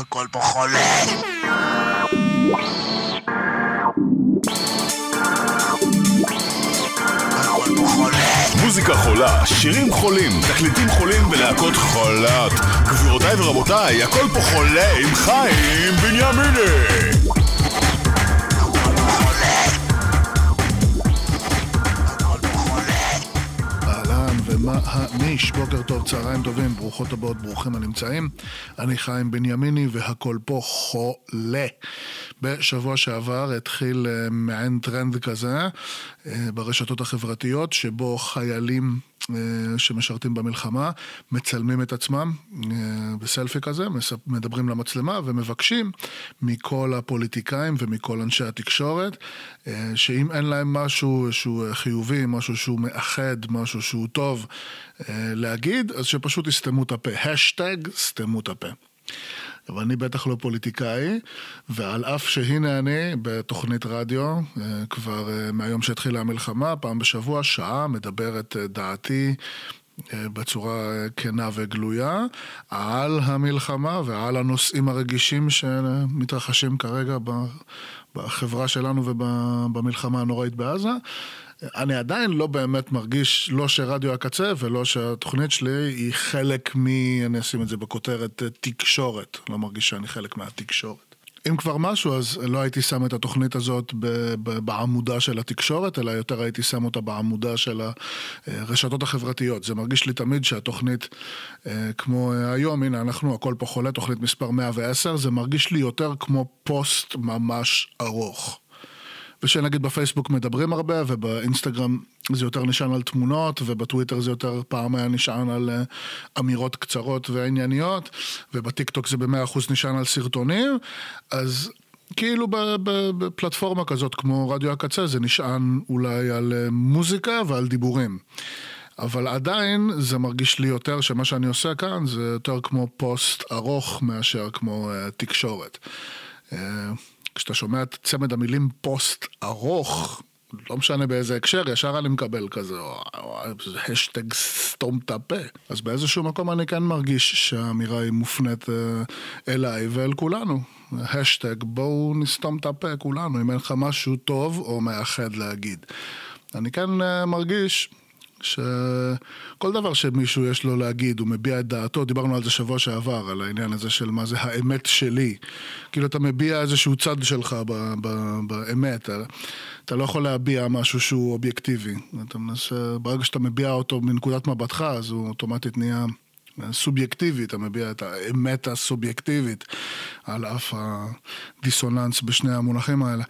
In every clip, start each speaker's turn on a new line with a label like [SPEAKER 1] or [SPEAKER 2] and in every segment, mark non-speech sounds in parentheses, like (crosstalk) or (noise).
[SPEAKER 1] הכל פה חולה.
[SPEAKER 2] מוזיקה חולה, שירים חולים, תקליטים חולים ולהקות חולות. גבירותיי ורבותיי, הכל פה חולה עם חיים בנימיני.
[SPEAKER 3] הניש, בוקר טוב, צהריים טובים, ברוכות הבאות, ברוכים הנמצאים. אני חיים בנימיני והכל פה חולה. בשבוע שעבר התחיל אה, מעין טרנד כזה אה, ברשתות החברתיות, שבו חיילים אה, שמשרתים במלחמה מצלמים את עצמם בסלפי כזה, מדברים למצלמה ומבקשים מכל הפוליטיקאים ומכל אנשי התקשורת, שאם אין להם משהו שהוא חיובי, משהו שהוא מאחד, משהו שהוא טוב להגיד, אז שפשוט יסתמו את הפה. השטג, סתמו את הפה. אבל אני בטח לא פוליטיקאי, ועל אף שהנה אני בתוכנית רדיו, אה, כבר אה, מהיום שהתחילה המלחמה, פעם בשבוע, שעה, מדבר את אה, דעתי בצורה כנה וגלויה על המלחמה ועל הנושאים הרגישים שמתרחשים כרגע בחברה שלנו ובמלחמה הנוראית בעזה. אני עדיין לא באמת מרגיש, לא שרדיו הקצה ולא שהתוכנית שלי היא חלק מ... אני אשים את זה בכותרת אה, תקשורת. לא מרגיש שאני חלק מהתקשורת. אם כבר משהו, אז לא הייתי שם את התוכנית הזאת בעמודה של התקשורת, אלא יותר הייתי שם אותה בעמודה של הרשתות החברתיות. זה מרגיש לי תמיד שהתוכנית, אה, כמו אה, היום, הנה, אנחנו, הכל פה חולה, תוכנית מספר 110, זה מרגיש לי יותר כמו פוסט ממש ארוך. ושנגיד בפייסבוק מדברים הרבה, ובאינסטגרם זה יותר נשען על תמונות, ובטוויטר זה יותר פעם היה נשען על אה, אמירות קצרות וענייניות, ובטיקטוק זה במאה אחוז נשען על סרטונים, אז כאילו בפלטפורמה כזאת כמו רדיו הקצה זה נשען אולי על אה, מוזיקה ועל דיבורים. אבל עדיין זה מרגיש לי יותר שמה שאני עושה כאן זה יותר כמו פוסט ארוך מאשר כמו uh, תקשורת. Uh, כשאתה שומע את צמד המילים פוסט ארוך, לא משנה באיזה הקשר, ישר אני מקבל כזה, השטג סתום את הפה. אז באיזשהו מקום אני כן מרגיש שהאמירה היא מופנית uh, אליי ואל כולנו. השטג בואו נסתום את הפה כולנו, אם אין לך משהו טוב או מאחד להגיד. אני כן uh, מרגיש שכל דבר שמישהו יש לו להגיד, הוא מביע את דעתו, דיברנו על זה שבוע שעבר, על העניין הזה של מה זה האמת שלי. כאילו אתה מביע איזשהו צד שלך ב- ב- באמת, אתה, אתה לא יכול להביע משהו שהוא אובייקטיבי. אתה מנסה, ברגע שאתה מביע אותו מנקודת מבטך, אז הוא אוטומטית נהיה... סובייקטיבי, אתה מביע את האמת הסובייקטיבית, על אף הדיסוננס בשני המונחים האלה.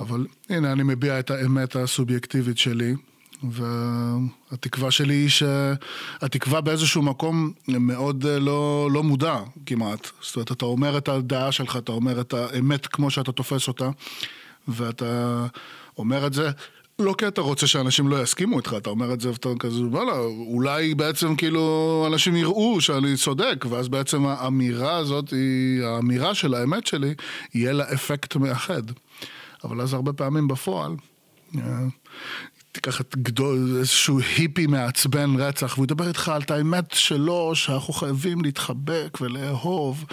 [SPEAKER 3] אבל הנה, אני מביע את האמת הסובייקטיבית שלי, והתקווה שלי היא שהתקווה באיזשהו מקום מאוד אה, לא, לא מודע כמעט. זאת אומרת, אתה אומר את הדעה שלך, אתה אומר את האמת כמו שאתה תופס אותה, ואתה אומר את זה. לא כי אתה רוצה שאנשים לא יסכימו איתך, אתה אומר את זה ואתה כזה, וואלה, אולי בעצם כאילו אנשים יראו שאני צודק, ואז בעצם האמירה הזאת, היא, האמירה של האמת שלי, יהיה לה אפקט מאחד. אבל אז הרבה פעמים בפועל, אה, תיקח את גדול, איזשהו היפי מעצבן רצח, והוא ידבר איתך על את האמת שלו, שאנחנו חייבים להתחבק ולאהוב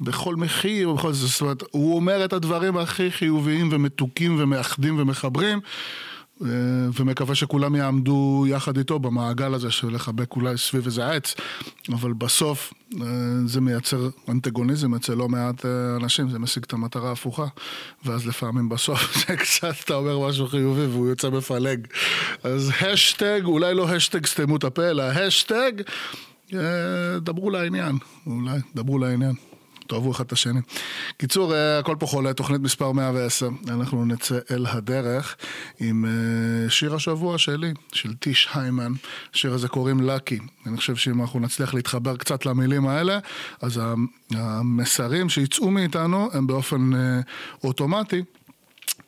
[SPEAKER 3] בכל מחיר, ובכל זאת, זאת אומרת, הוא אומר את הדברים הכי חיוביים ומתוקים ומאחדים ומחברים. אה, ומקווה שכולם יעמדו יחד איתו במעגל הזה של לחבק אולי סביב איזה עץ, אבל בסוף אה, זה מייצר אנטגוניזם אצל לא מעט אה, אנשים, זה משיג את המטרה ההפוכה, ואז לפעמים בסוף (laughs) זה קצת אתה אומר משהו חיובי והוא יוצא מפלג. אז השטג, אולי לא השטג סתמו את הפה, אלא השטג, דברו לעניין, אולי, דברו לעניין. תאהבו אחד את השני. קיצור, אה, הכל פה חולה, תוכנית מספר 110. אנחנו נצא אל הדרך עם אה, שיר השבוע שלי, של טיש היימן. השיר הזה קוראים לקי. אני חושב שאם אנחנו נצליח להתחבר קצת למילים האלה, אז המסרים שיצאו מאיתנו הם באופן אה, אוטומטי.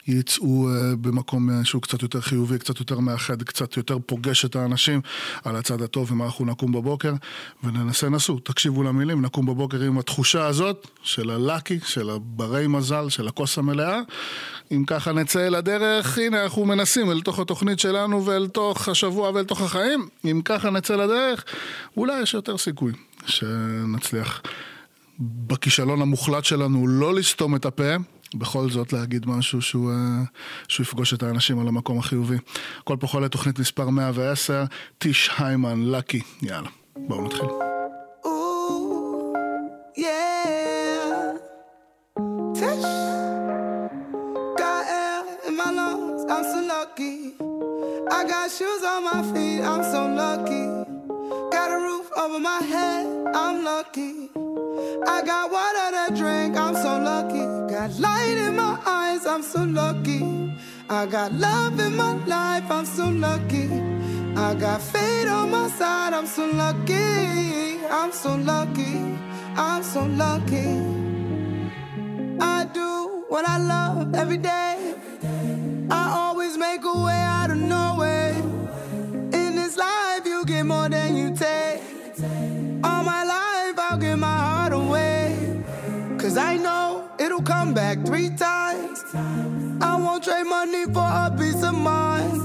[SPEAKER 3] יצאו uh, במקום uh, שהוא קצת יותר חיובי, קצת יותר מאחד, קצת יותר פוגש את האנשים על הצד הטוב, ומה אנחנו נקום בבוקר, וננסה נסו, תקשיבו למילים, נקום בבוקר עם התחושה הזאת של הלאקי, של הברי מזל, של הכוס המלאה. אם ככה נצא אל הדרך, הנה אנחנו מנסים אל תוך התוכנית שלנו ואל תוך השבוע ואל תוך החיים. אם ככה נצא לדרך, אולי יש יותר סיכוי שנצליח. בכישלון המוחלט שלנו לא לסתום את הפה, בכל זאת להגיד משהו שהוא, אה, שהוא יפגוש את האנשים על המקום החיובי. כל פה חולה תוכנית מספר 110, טיש היימן, לקי, יאללה, בואו נתחיל.
[SPEAKER 4] Ooh, yeah. I got shoes on my feet, I'm so lucky. Over my head, I'm lucky. I got water to drink, I'm so lucky. Got light in my eyes, I'm so lucky. I got love in my life, I'm so lucky. I got fate on my side, I'm so lucky. I'm so lucky, I'm so lucky. I do what I love every day. Back three times. I won't trade money for a peace of mind.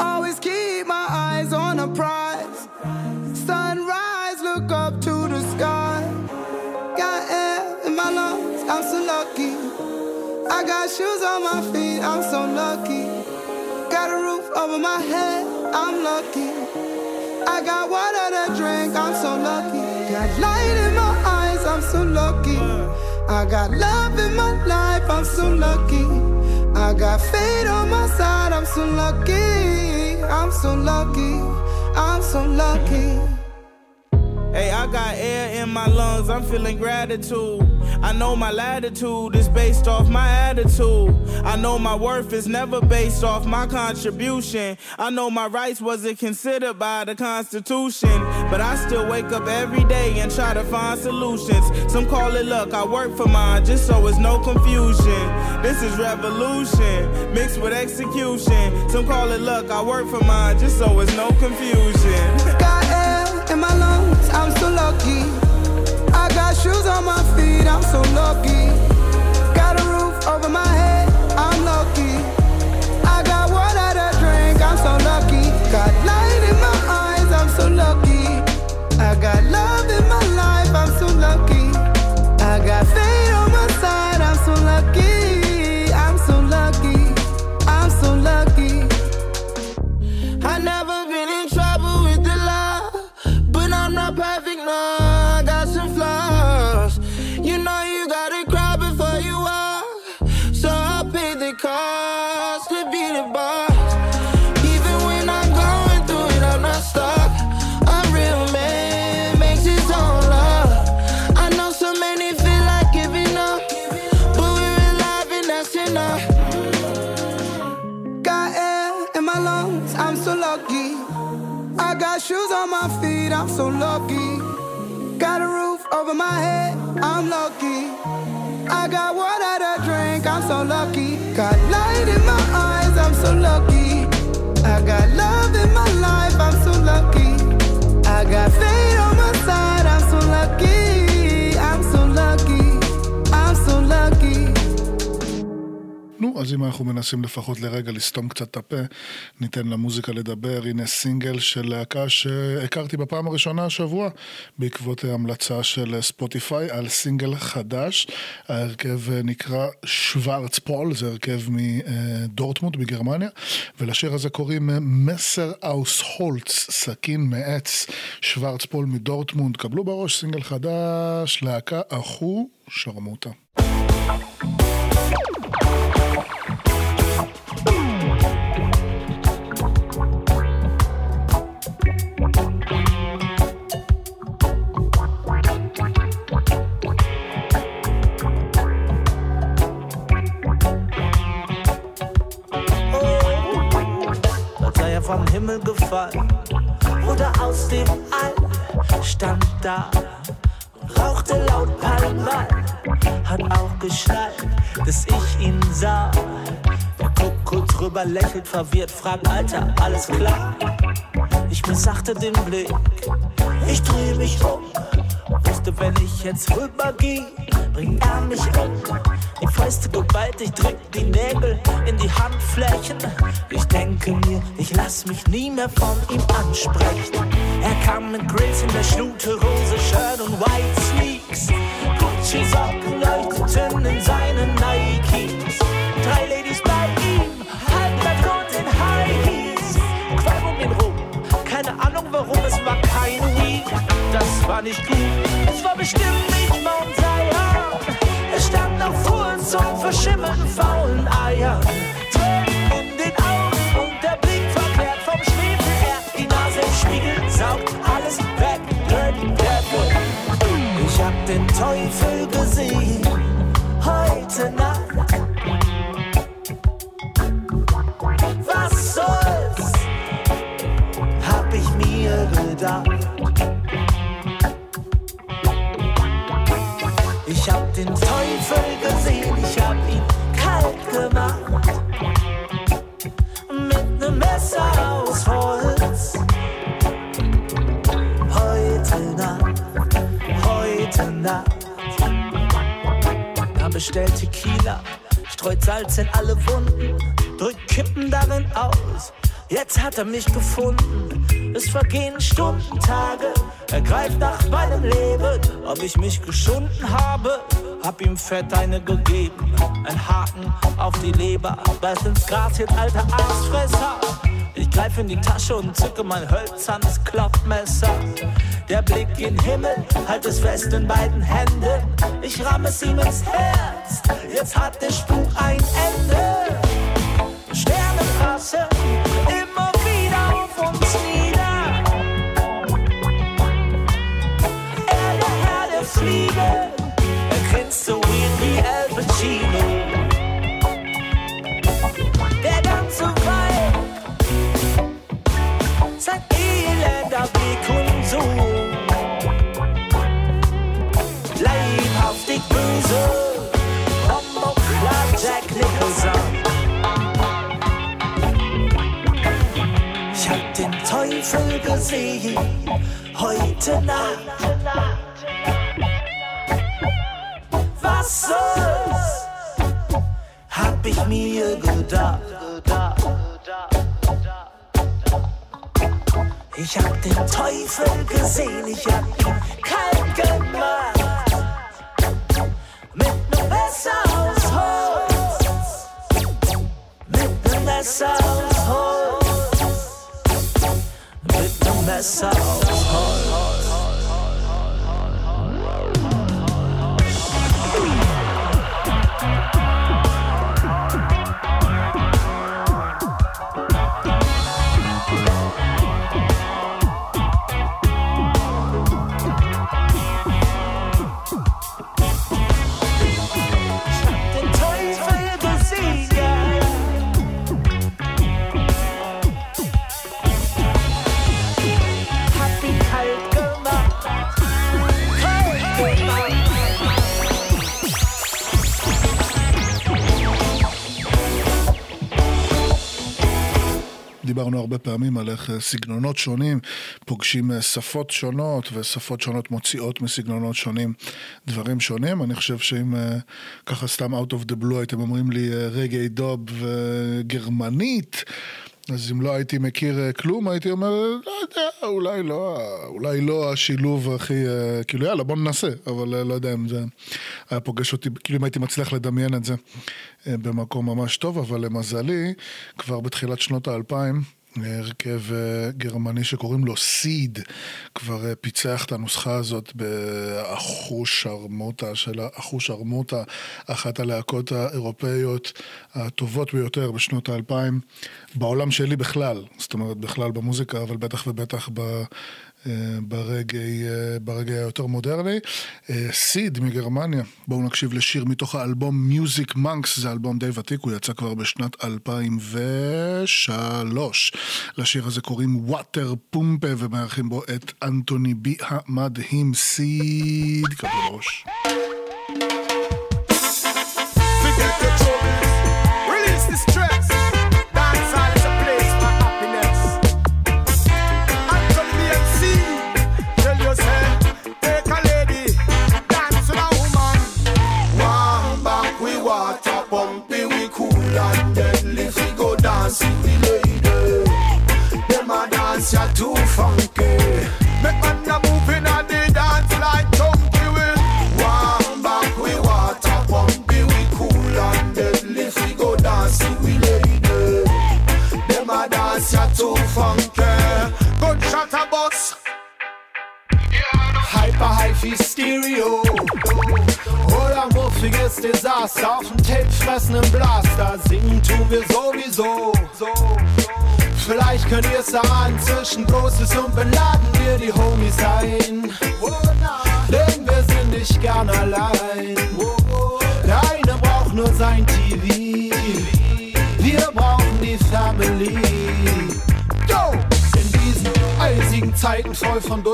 [SPEAKER 4] Always keep my eyes on a prize. Sunrise, look up to the sky. Got air in my lungs, I'm so lucky. I got shoes on my feet, I'm so lucky. Got a roof over my head, I'm lucky. I got water to drink, I'm so lucky. Got light in my eyes, I'm so lucky. I got love in my life, I'm so lucky. I got fate on my side, I'm so lucky. I'm so lucky, I'm so lucky.
[SPEAKER 5] Hey, I got air in my lungs, I'm feeling gratitude. I know my latitude is based off my attitude. I know my worth is never based off my contribution. I know my rights wasn't considered by the Constitution. But I still wake up every day and try to find solutions. Some call it luck, I work for mine just so it's no confusion. This is revolution mixed with execution. Some call it luck, I work for mine just so it's no confusion. (laughs)
[SPEAKER 4] lucky. I got shoes on my feet, I'm so lucky. Got a roof over my head, so lucky. Got a roof over my head, I'm lucky. I got water to drink, I'm so lucky. Got light in my eyes, I'm so lucky. I got love in my life, I'm so lucky. I got fate on
[SPEAKER 3] אז אם אנחנו מנסים לפחות לרגע לסתום קצת את הפה, ניתן למוזיקה לדבר. הנה סינגל של להקה שהכרתי בפעם הראשונה השבוע, בעקבות המלצה של ספוטיפיי על סינגל חדש. ההרכב נקרא Schwarzpaul, זה הרכב מדורטמונד בגרמניה, ולשיר הזה קוראים Messer aus Holz, סכין מעץ, Schwarzpaul מדורטמונד. קבלו בראש סינגל חדש, להקה אחושרמוטה.
[SPEAKER 6] Himmel gefallen oder aus dem All stand da und rauchte laut Palmal. Hat auch geschnallt, dass ich ihn sah. Er guckt kurz rüber, lächelt verwirrt, fragt, Alter, alles klar? Ich missachte den Blick, ich dreh mich um. Wenn ich jetzt rübergeh, bringt er mich um. Die Fäuste gewaltig, drückt die Nägel in die Handflächen. Ich denke mir, ich lass mich nie mehr von ihm ansprechen. Er kam mit Grills in der Schnute, Rose, Shirt und White Sneaks. Gucci Socken leuchteten in seinen Nikes. Drei Ladies bei war nicht gut, es war bestimmt nicht Mount Zion. Es stand noch vor uns und verschimmerten faulen Eiern. Tränen in den Augen und der Blick verkehrt vom Schwefel her. Die Nase im Spiegel saugt alles weg, Dirty Devil. Ich hab den Teufel gesehen, heute Nacht. Was soll's, hab ich mir gedacht. Ich hab den Teufel gesehen, ich hab ihn kalt gemacht. Mit nem Messer aus Holz. Heute Nacht, heute Nacht. Er bestellt Tequila, streut Salz in alle Wunden, drückt Kippen darin aus. Jetzt hat er mich gefunden. Es vergehen Stunden, Tage. Er greift nach meinem Leben, ob ich mich geschunden habe. Hab ihm fett eine gegeben, ein Haken auf die Leber. Beißt ins Gras, jetzt alter Aasfresser. Ich greif in die Tasche und zücke mein hölzernes Klopfmesser. Der Blick in Himmel, halt es fest in beiden Händen. Ich ramm es ihm ins Herz, jetzt hat der Spuk ein Ende. Sterne Teufel gesehen, heute Nacht. Was soll's, hab ich mir gedacht. Ich hab den Teufel gesehen, ich hab ihn kalt gemacht. Mit nem Messer aus Holz. Mit nem Messer aus Holz. Mit nem Messer aus Holz.
[SPEAKER 3] הרבה פעמים על איך אה, סגנונות שונים פוגשים אה, שפות שונות, ושפות שונות מוציאות מסגנונות שונים דברים שונים. אני חושב שאם אה, ככה סתם out of the blue הייתם אומרים לי רגעי דוב וגרמנית, אז אם לא הייתי מכיר כלום, הייתי אומר, לא יודע, אולי לא, אולי לא השילוב הכי, כאילו יאללה בוא ננסה, אבל לא יודע אם זה היה פוגש אותי, כאילו אם הייתי מצליח לדמיין את זה במקום ממש טוב, אבל למזלי, כבר בתחילת שנות האלפיים, הרכב אה, גרמני שקוראים לו סיד, כבר אה, פיצח את הנוסחה הזאת באחוש שרמוטה של אחוש שרמוטה, אחת הלהקות האירופאיות הטובות ביותר בשנות האלפיים, בעולם שלי בכלל, זאת אומרת בכלל במוזיקה, אבל בטח ובטח ב... ברגעי, אה, ברגעי היותר מודרני. אה, סיד מגרמניה, בואו נקשיב לשיר מתוך האלבום Music Monks, זה אלבום די ותיק, הוא יצא כבר בשנת 2003. לשיר הזה קוראים Water פומפה ומארחים בו את אנטוני בי המדהים סיד, קבלו ראש.
[SPEAKER 7] Zwischen Großes und beladen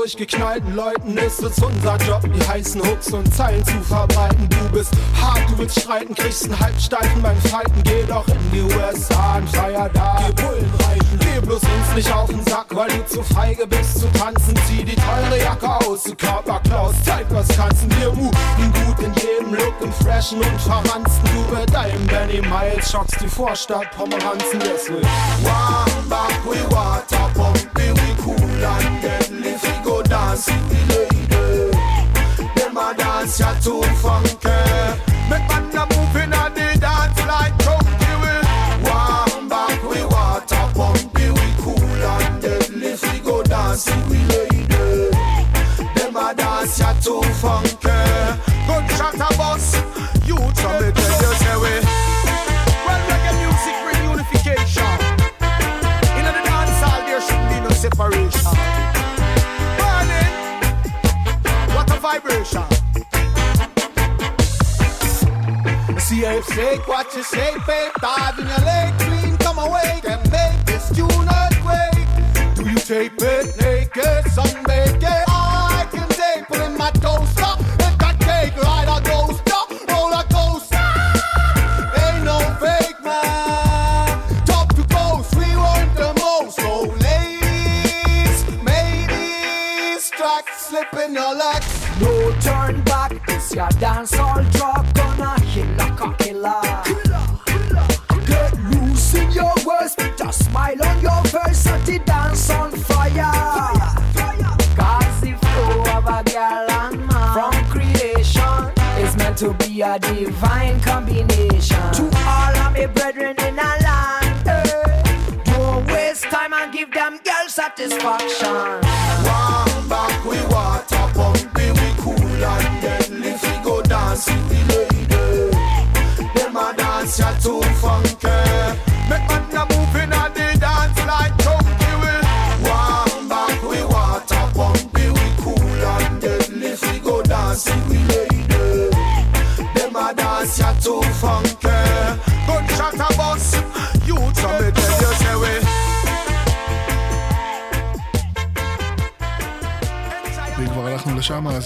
[SPEAKER 7] durchgeknallten Leuten ist es unser Job, die heißen Hooks und Zeilen zu verbreiten. Du bist hart, du willst streiten, kriegst einen Halbsteifen beim Fighten. Geh doch in die USA, ein Freier da. Geh Bullen reiten, geh bloß uns nicht auf den Sack, weil du zu feige bist zu tanzen. Zieh die teure Jacke aus, du Körperklaus, zeig was kannst dir muten. Gut in jedem Look, im Freshen und Verransten. Du mit deinem Benny Miles schockst die Vorstadt Pomeranzen, deswegen. One back, we water pumpy, we cool and too funky. Make man a move in a the dance like chunky we. One back, we water pumpy, we cool and deadly. We go dancing with lady. Them a dance ya too funky. If shake what you shake, babe. Dive in your leg, clean, come away, and make this tune earthquake. Do you tape it naked, sunbake it? A
[SPEAKER 8] divine combination. To all of my brethren in a land, eh, don't waste time and give them girl satisfaction.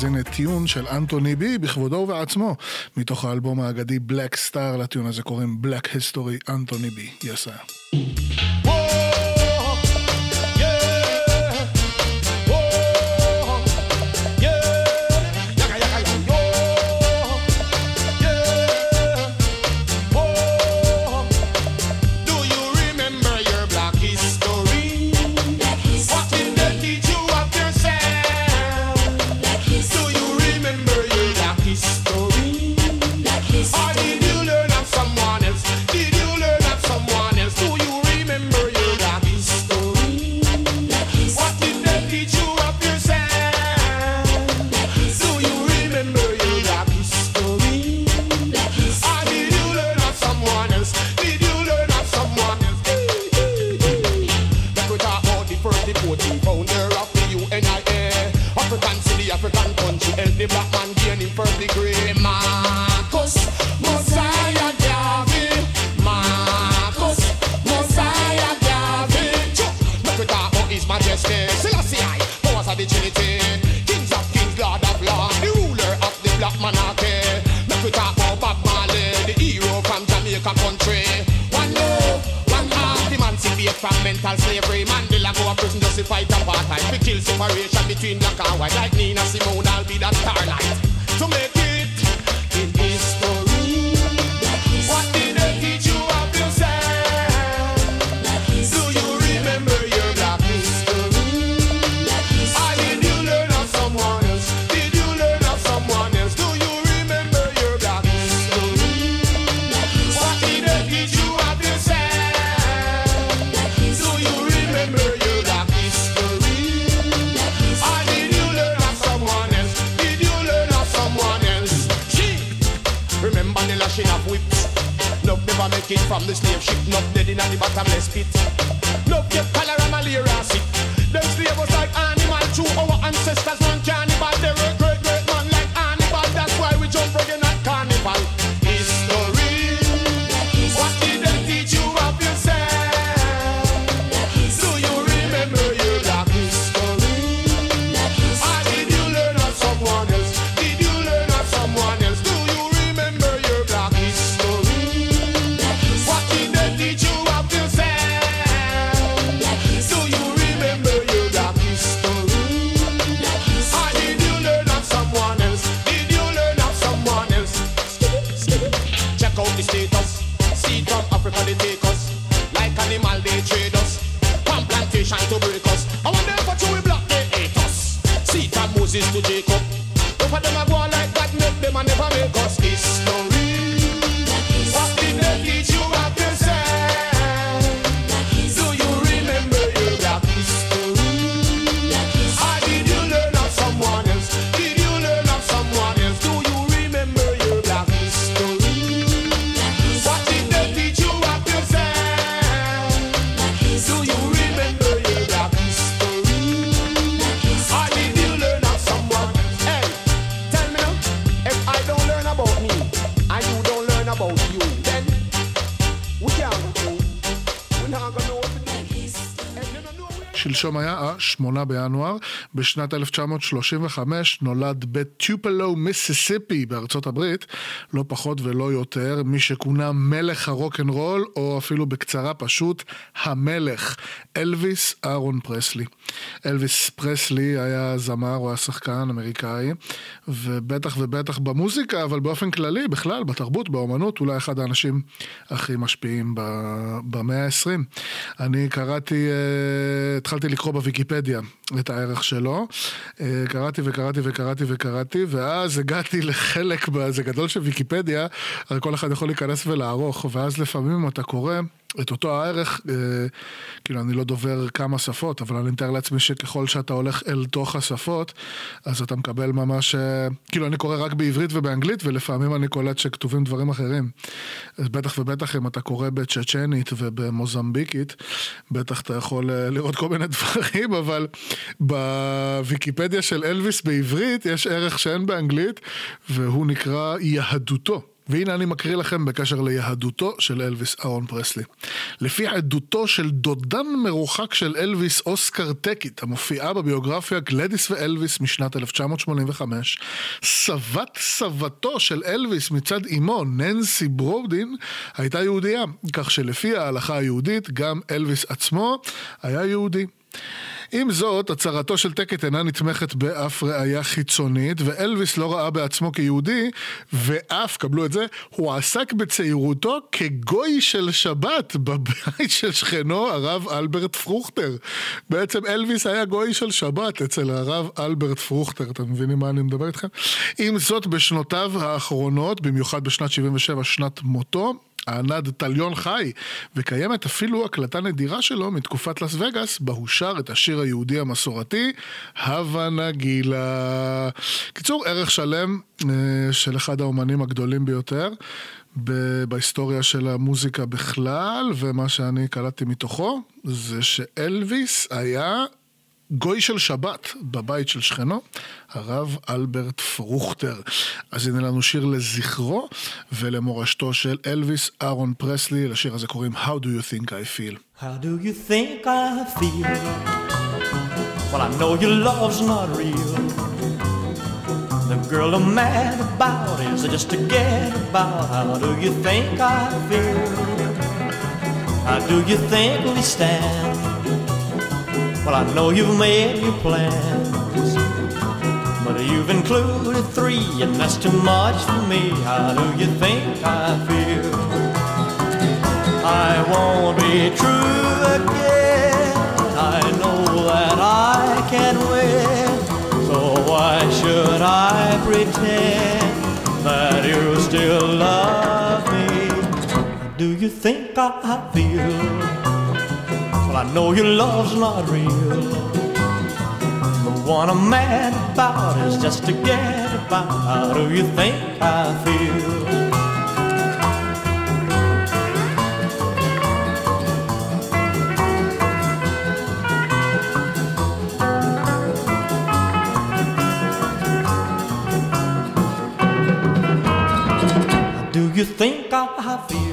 [SPEAKER 3] הנה טיון של אנטוני בי בכבודו ובעצמו, מתוך האלבום האגדי בלק סטאר, לטיון הזה קוראים בלק היסטורי אנטוני בי. יסע.
[SPEAKER 7] Do
[SPEAKER 9] never make it from the slave ship. No dead in the bottomless pit. No get cholera, malaria sick. Them slave was
[SPEAKER 3] moment-là. בשנת 1935 נולד בטיופלו, מיסיסיפי, בארצות הברית, לא פחות ולא יותר, מי שכונה מלך הרוקנרול, או אפילו בקצרה פשוט, המלך, אלוויס אהרון פרסלי. אלוויס פרסלי היה זמר, הוא היה שחקן אמריקאי, ובטח ובטח במוזיקה, אבל באופן כללי, בכלל, בתרבות, באומנות, אולי אחד האנשים הכי משפיעים במאה ה-20. אני קראתי, אה, התחלתי לקרוא בוויקיפדיה את הערך שלו. אה, קראתי וקראתי וקראתי וקראתי, ואז הגעתי לחלק, זה גדול של ויקיפדיה, כל אחד יכול להיכנס ולערוך, ואז לפעמים אתה קורא... את אותו הערך, אה, כאילו אני לא דובר כמה שפות, אבל אני מתאר לעצמי שככל שאתה הולך אל תוך השפות, אז אתה מקבל ממש, אה, כאילו אני קורא רק בעברית ובאנגלית, ולפעמים אני קולט שכתובים דברים אחרים. אז בטח ובטח אם אתה קורא בצ'צ'נית ובמוזמביקית, בטח אתה יכול אה, לראות כל מיני (laughs) דברים, אבל בוויקיפדיה של אלוויס בעברית יש ערך שאין באנגלית, והוא נקרא יהדותו. והנה אני מקריא לכם בקשר ליהדותו של אלוויס אהרון פרסלי. לפי עדותו של דודן מרוחק של אלוויס אוסקר טקט, המופיעה בביוגרפיה גלדיס ואלוויס משנת 1985, סבת סבתו של אלוויס מצד אמו, ננסי ברודין, הייתה יהודייה, כך שלפי ההלכה היהודית, גם אלוויס עצמו היה יהודי. עם זאת, הצהרתו של טקט אינה נתמכת באף ראייה חיצונית, ואלוויס לא ראה בעצמו כיהודי, ואף, קבלו את זה, הוא הועסק בצעירותו כגוי של שבת בבית של שכנו, הרב אלברט פרוכטר. בעצם אלוויס היה גוי של שבת אצל הרב אלברט פרוכטר, אתם מבינים מה אני מדבר איתכם? עם זאת, בשנותיו האחרונות, במיוחד בשנת 77, שנת מותו, הענד טליון חי, וקיימת אפילו הקלטה נדירה שלו מתקופת לס וגאס, בה הוא שר את השיר היהודי המסורתי, הווה נגילה. קיצור, ערך שלם אה, של אחד האומנים הגדולים ביותר בהיסטוריה של המוזיקה בכלל, ומה שאני קלטתי מתוכו, זה שאלוויס היה גוי של שבת בבית של שכנו, הרב אלברט פרוכטר. אז הנה לנו שיר לזכרו ולמורשתו של אלוויס אהרון פרסלי, לשיר הזה קוראים How do you think I feel.
[SPEAKER 10] How do you think I feel? Well, I know your love's not real. The girl I'm mad about is just to get about. How do you think I feel? How do you think we stand? Well, I know you've made your plans, but you've included three, and that's too much for me. How do you think I feel? I won't be true again. I know that I can win, so why should I pretend that you still love me? Do you think I feel? Well, I know your love's not real. The one I'm mad about is just to get about. How do you think I feel? Do you think I feel?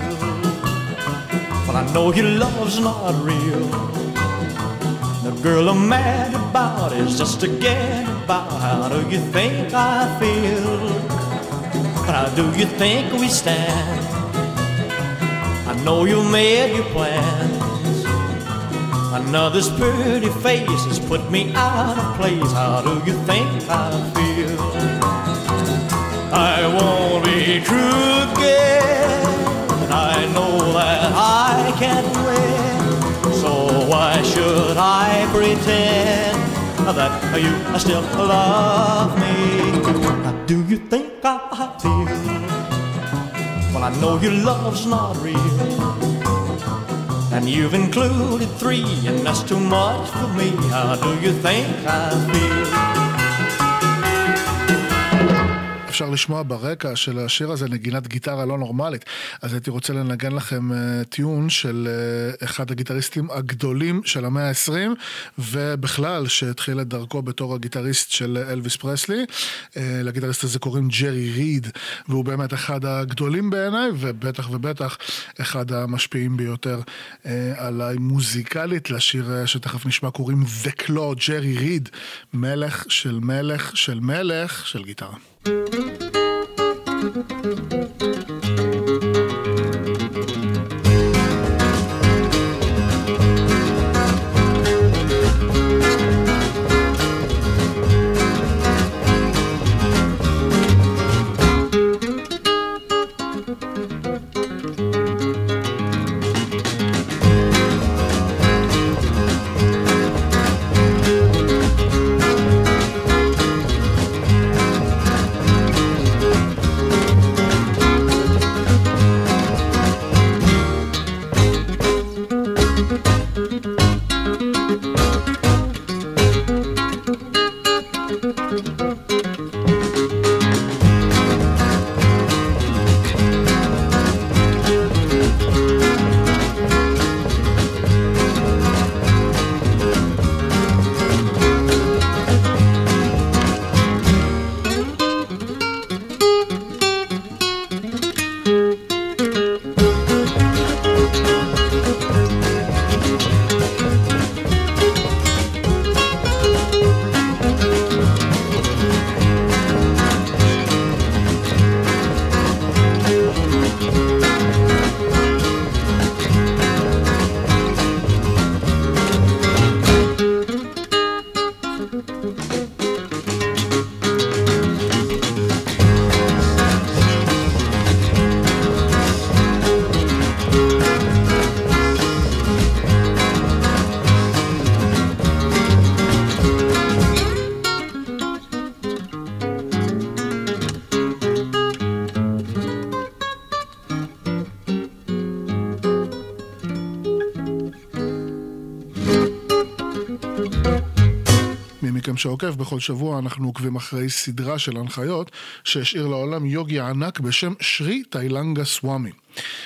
[SPEAKER 10] I know your love's not real. The girl I'm mad about is just to get about. How do you think I feel? How do you think we stand? I know you made your plans. Another's pretty face has put me out of place. How do you think I feel? I won't be true again. I know that can win. So why should I pretend that you still love me? Do you think I feel? Well, I know your love's not real. And you've included three, and that's too much for me. How do you think I feel?
[SPEAKER 3] אפשר לשמוע ברקע של השיר הזה נגינת גיטרה לא נורמלית. אז הייתי רוצה לנגן לכם uh, טיון של uh, אחד הגיטריסטים הגדולים של המאה ה-20, ובכלל שהתחיל את דרכו בתור הגיטריסט של אלוויס פרסלי. Uh, לגיטריסט הזה קוראים ג'רי ריד, והוא באמת אחד הגדולים בעיניי, ובטח ובטח אחד המשפיעים ביותר עליי מוזיקלית. לשיר שתכף נשמע קוראים The Claw, ג'רי ריד, מלך של מלך של מלך של גיטרה.
[SPEAKER 10] Thank you.
[SPEAKER 3] מכם שעוקב בכל שבוע, אנחנו עוקבים אחרי סדרה של הנחיות שהשאיר לעולם יוגי ענק בשם שרי תאילנגה סוואמי.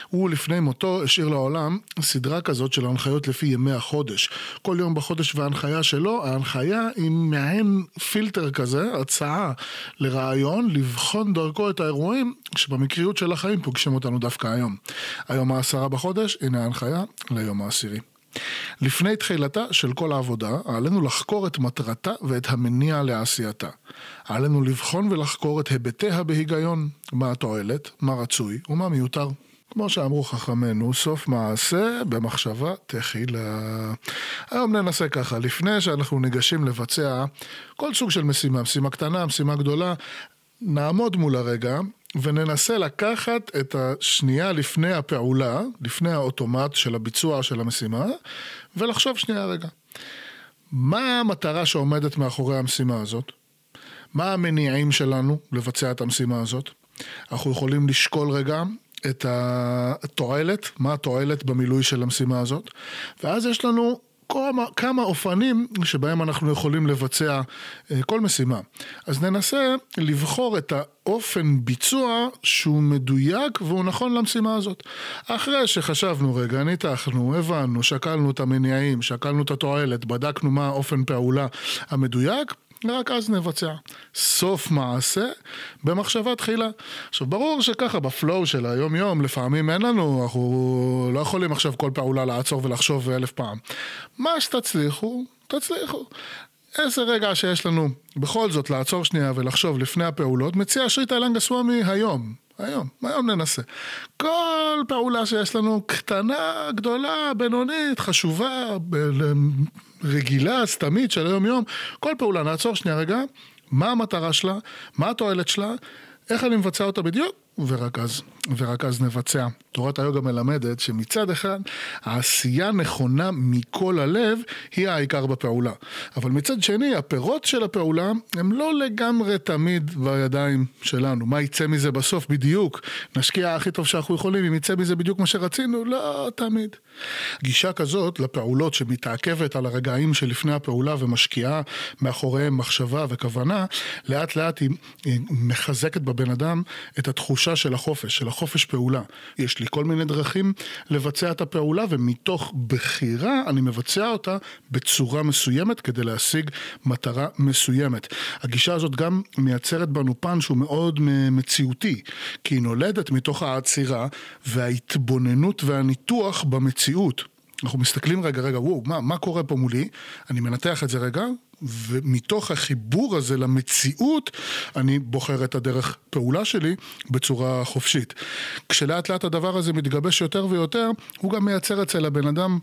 [SPEAKER 3] הוא לפני מותו השאיר לעולם סדרה כזאת של הנחיות לפי ימי החודש. כל יום בחודש וההנחיה שלו, ההנחיה היא מעין פילטר כזה, הצעה לרעיון, לבחון דרכו את האירועים שבמקריות של החיים פוגשים אותנו דווקא היום. היום העשרה בחודש, הנה ההנחיה ליום העשירי. לפני תחילתה של כל העבודה, עלינו לחקור את מטרתה ואת המניע לעשייתה. עלינו לבחון ולחקור את היבטיה בהיגיון, מה התועלת, מה רצוי ומה מיותר. כמו שאמרו חכמינו, סוף מעשה במחשבה תחילה. היום ננסה ככה, לפני שאנחנו ניגשים לבצע כל סוג של משימה, משימה קטנה, משימה גדולה, נעמוד מול הרגע וננסה לקחת את השנייה לפני הפעולה, לפני האוטומט של הביצוע של המשימה, ולחשוב שנייה רגע. מה המטרה שעומדת מאחורי המשימה הזאת? מה המניעים שלנו לבצע את המשימה הזאת? אנחנו יכולים לשקול רגע את התועלת, מה התועלת במילוי של המשימה הזאת, ואז יש לנו כמה, כמה אופנים שבהם אנחנו יכולים לבצע אה, כל משימה. אז ננסה לבחור את האופן ביצוע שהוא מדויק והוא נכון למשימה הזאת. אחרי שחשבנו רגע, ניתחנו, הבנו, שקלנו את המניעים, שקלנו את התועלת, בדקנו מה האופן פעולה המדויק, רק אז נבצע. סוף מעשה במחשבה תחילה. עכשיו, ברור שככה, בפלואו של היום יום, לפעמים אין לנו, אנחנו לא יכולים עכשיו כל פעולה לעצור ולחשוב אלף פעם. מה שתצליחו, תצליחו. איזה רגע שיש לנו בכל זאת לעצור שנייה ולחשוב לפני הפעולות, מציע שריטה לנגה סוואמי היום. היום, היום ננסה. כל פעולה שיש לנו, קטנה, גדולה, בינונית, חשובה, רגילה, סתמית של היום-יום, כל פעולה, נעצור שנייה רגע, מה המטרה שלה, מה התועלת שלה, איך אני מבצע אותה בדיוק, ורק אז, ורק אז נבצע. תורת היוגה מלמדת שמצד אחד, העשייה נכונה מכל הלב היא העיקר בפעולה. אבל מצד שני, הפירות של הפעולה הם לא לגמרי תמיד בידיים שלנו. מה יצא מזה בסוף בדיוק? נשקיע הכי טוב שאנחנו יכולים, אם יצא מזה בדיוק מה שרצינו? לא תמיד. גישה כזאת לפעולות שמתעכבת על הרגעים שלפני הפעולה ומשקיעה מאחוריהם מחשבה וכוונה, לאט לאט היא מחזקת בבן אדם את התחושה של החופש, של החופש פעולה. יש לי כל מיני דרכים לבצע את הפעולה, ומתוך בחירה אני מבצע אותה בצורה מסוימת כדי להשיג מטרה מסוימת. הגישה הזאת גם מייצרת בנו פן שהוא מאוד מציאותי, כי היא נולדת מתוך העצירה וההתבוננות והניתוח במציאות. אנחנו מסתכלים רגע, רגע, וואו, מה, מה קורה פה מולי? אני מנתח את זה רגע, ומתוך החיבור הזה למציאות, אני בוחר את הדרך פעולה שלי בצורה חופשית. כשלאט לאט הדבר הזה מתגבש יותר ויותר, הוא גם מייצר אצל הבן אדם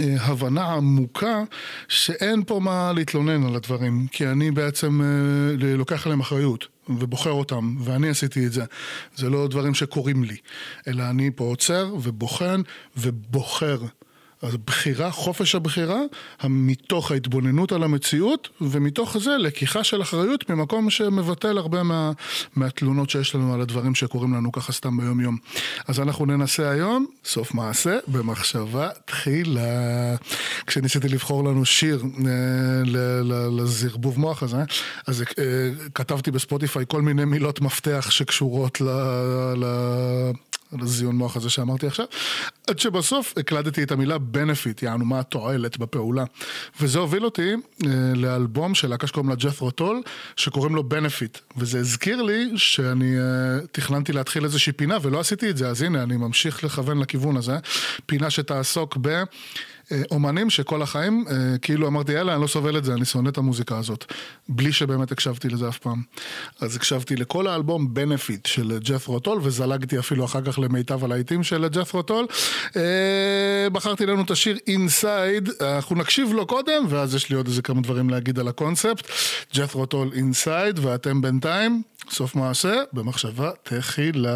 [SPEAKER 3] אה, הבנה עמוקה שאין פה מה להתלונן על הדברים, כי אני בעצם אה, לוקח עליהם אחריות. ובוחר אותם, ואני עשיתי את זה. זה לא דברים שקורים לי, אלא אני פה עוצר ובוחן ובוחר אז בחירה, חופש הבחירה, מתוך ההתבוננות על המציאות, ומתוך זה לקיחה של אחריות ממקום שמבטל הרבה מה, מהתלונות שיש לנו על הדברים שקורים לנו ככה סתם ביום יום. אז אנחנו ננסה היום, סוף מעשה, במחשבה תחילה. כשניסיתי לבחור לנו שיר אה, לזרבוב מוח הזה, אז אה, כתבתי בספוטיפיי כל מיני מילות מפתח שקשורות ל... ל על הזיון מוח הזה שאמרתי עכשיו, עד שבסוף הקלדתי את המילה benefit, יענו מה התועלת בפעולה. וזה הוביל אותי אה, לאלבום של להקה שקוראים לה ג'ת'רו טול, שקוראים לו benefit. וזה הזכיר לי שאני אה, תכננתי להתחיל איזושהי פינה ולא עשיתי את זה, אז הנה אני ממשיך לכוון לכיוון הזה. פינה שתעסוק ב... אה, אומנים שכל החיים, אה, כאילו אמרתי, יאללה, אני לא סובל את זה, אני שונא את המוזיקה הזאת. בלי שבאמת הקשבתי לזה אף פעם. אז הקשבתי לכל האלבום Benefit של ג'ת'רו טול, וזלגתי אפילו אחר כך למיטב הלהיטים של ג'ת'רו טול. אה, בחרתי לנו את השיר Inside, אנחנו נקשיב לו קודם, ואז יש לי עוד איזה כמה דברים להגיד על הקונספט. ג'ת'רו טול Inside, ואתם בינתיים, סוף מעשה, במחשבה תחילה.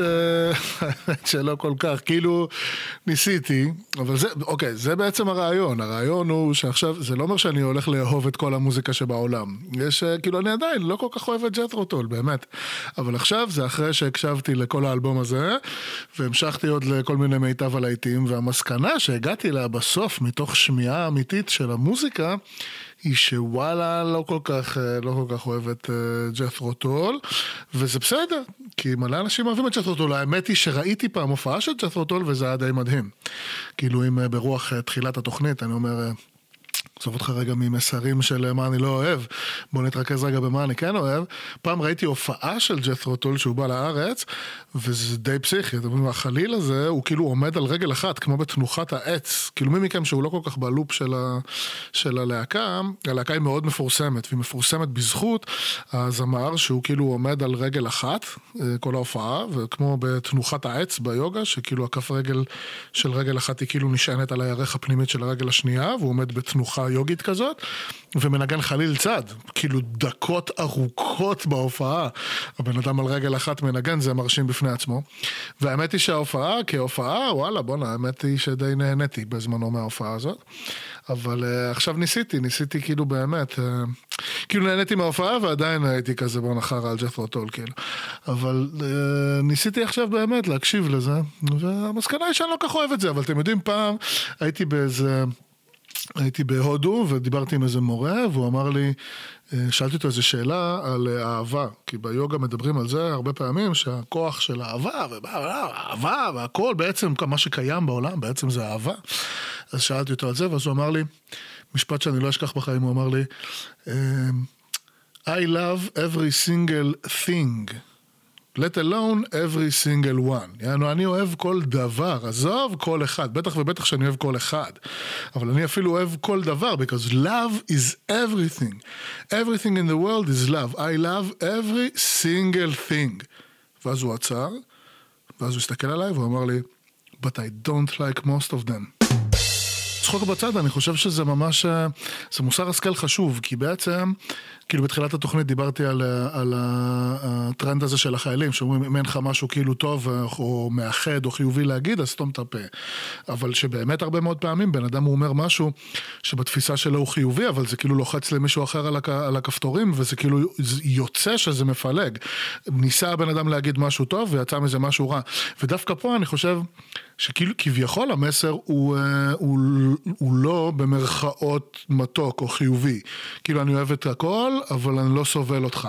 [SPEAKER 3] אה, האמת שלא כל כך, כאילו ניסיתי, אבל זה, אוקיי, זה בעצם הרעיון, הרעיון הוא שעכשיו, זה לא אומר שאני הולך לאהוב את כל המוזיקה שבעולם, יש, אה, כאילו אני עדיין לא כל כך אוהב את ג'טרוטול, באמת, אבל עכשיו זה אחרי שהקשבתי לכל האלבום הזה, והמשכתי עוד לכל מיני מיטב הלהיטים, והמסקנה שהגעתי אליה בסוף, מתוך שמיעה אמיתית של המוזיקה, היא שוואלה לא כל כך, אה, לא כל כך אוהב את אה, ג'ת'רו טול, וזה בסדר, כי מלא אנשים אוהבים את ג'ת'רו טול. האמת היא שראיתי פעם הופעה של ג'ת'רו טול וזה היה די מדהים. כאילו אם אה, ברוח תחילת התוכנית, אני אומר... עזוב אותך רגע ממסרים של מה אני לא אוהב, בוא נתרכז רגע במה אני כן אוהב. פעם ראיטי הופעה של ג'ת'רו טול שהוא בא לארץ, וזה די פסיכי, אתם יודעים, החליל הזה הוא כאילו עומד על רגל אחת, כמו בתנוחת העץ. כאילו מי מכם שהוא לא כל כך בלופ של, ה, של הלהקה, הלהקה היא מאוד מפורסמת, והיא מפורסמת בזכות הזמר שהוא כאילו עומד על רגל אחת, אה, כל ההופעה, וכמו בתנוחת העץ ביוגה, שכאילו הכף רגל של רגל אחת היא כאילו נשענת על הירך הפנימית של הרגל השנייה, והוא עומד בתנוחה יוגית כזאת, ומנגן חליל צד, כאילו דקות ארוכות בהופעה. הבן אדם על רגל אחת מנגן, זה מרשים בפני עצמו. והאמת היא שההופעה, כהופעה, וואלה, בואנה, האמת היא שדי נהניתי בזמנו מההופעה הזאת. אבל uh, עכשיו ניסיתי, ניסיתי כאילו באמת, uh, כאילו נהניתי מההופעה ועדיין הייתי כזה בוא נחר על ג'פרו טול, כאילו. אבל uh, ניסיתי עכשיו באמת להקשיב לזה, והמסקנה היא שאני לא כך אוהב את זה, אבל אתם יודעים, פעם הייתי באיזה... הייתי בהודו ודיברתי עם איזה מורה והוא אמר לי, אה, שאלתי אותו איזה שאלה על אה, אהבה, כי ביוגה מדברים על זה הרבה פעמים שהכוח של אהבה ואהבה והכל בעצם מה שקיים בעולם בעצם זה אהבה. אז שאלתי אותו על זה ואז הוא אמר לי, משפט שאני לא אשכח בחיים, הוא אמר לי, אה, I love every single thing let alone every single one. יענו, אני אוהב כל דבר, עזוב כל אחד, בטח ובטח שאני אוהב כל אחד. אבל אני אפילו אוהב כל דבר, because love is everything. Everything in the world is love. I love every single thing. ואז הוא עצר, ואז הוא הסתכל עליי והוא אמר לי, but I don't like most of them. צחוק בצד, אני חושב שזה ממש, אה, זה מוסר השכל חשוב, כי בעצם, כאילו בתחילת התוכנית דיברתי על, אה, על הטרנד הזה של החיילים, שאומרים אם אין לך משהו כאילו טוב אה, או מאחד או חיובי להגיד, אז סתום את הפה. אבל שבאמת הרבה מאוד פעמים בן אדם הוא אומר משהו שבתפיסה שלו הוא חיובי, אבל זה כאילו לוחץ למישהו אחר על, הכ, על הכפתורים, וזה כאילו יוצא שזה מפלג. ניסה הבן אדם להגיד משהו טוב ויצא מזה משהו רע. ודווקא פה אני חושב... שכאילו כביכול המסר הוא, אה, הוא, הוא לא במרכאות מתוק או חיובי. כאילו אני אוהב את הכל, אבל אני לא סובל אותך.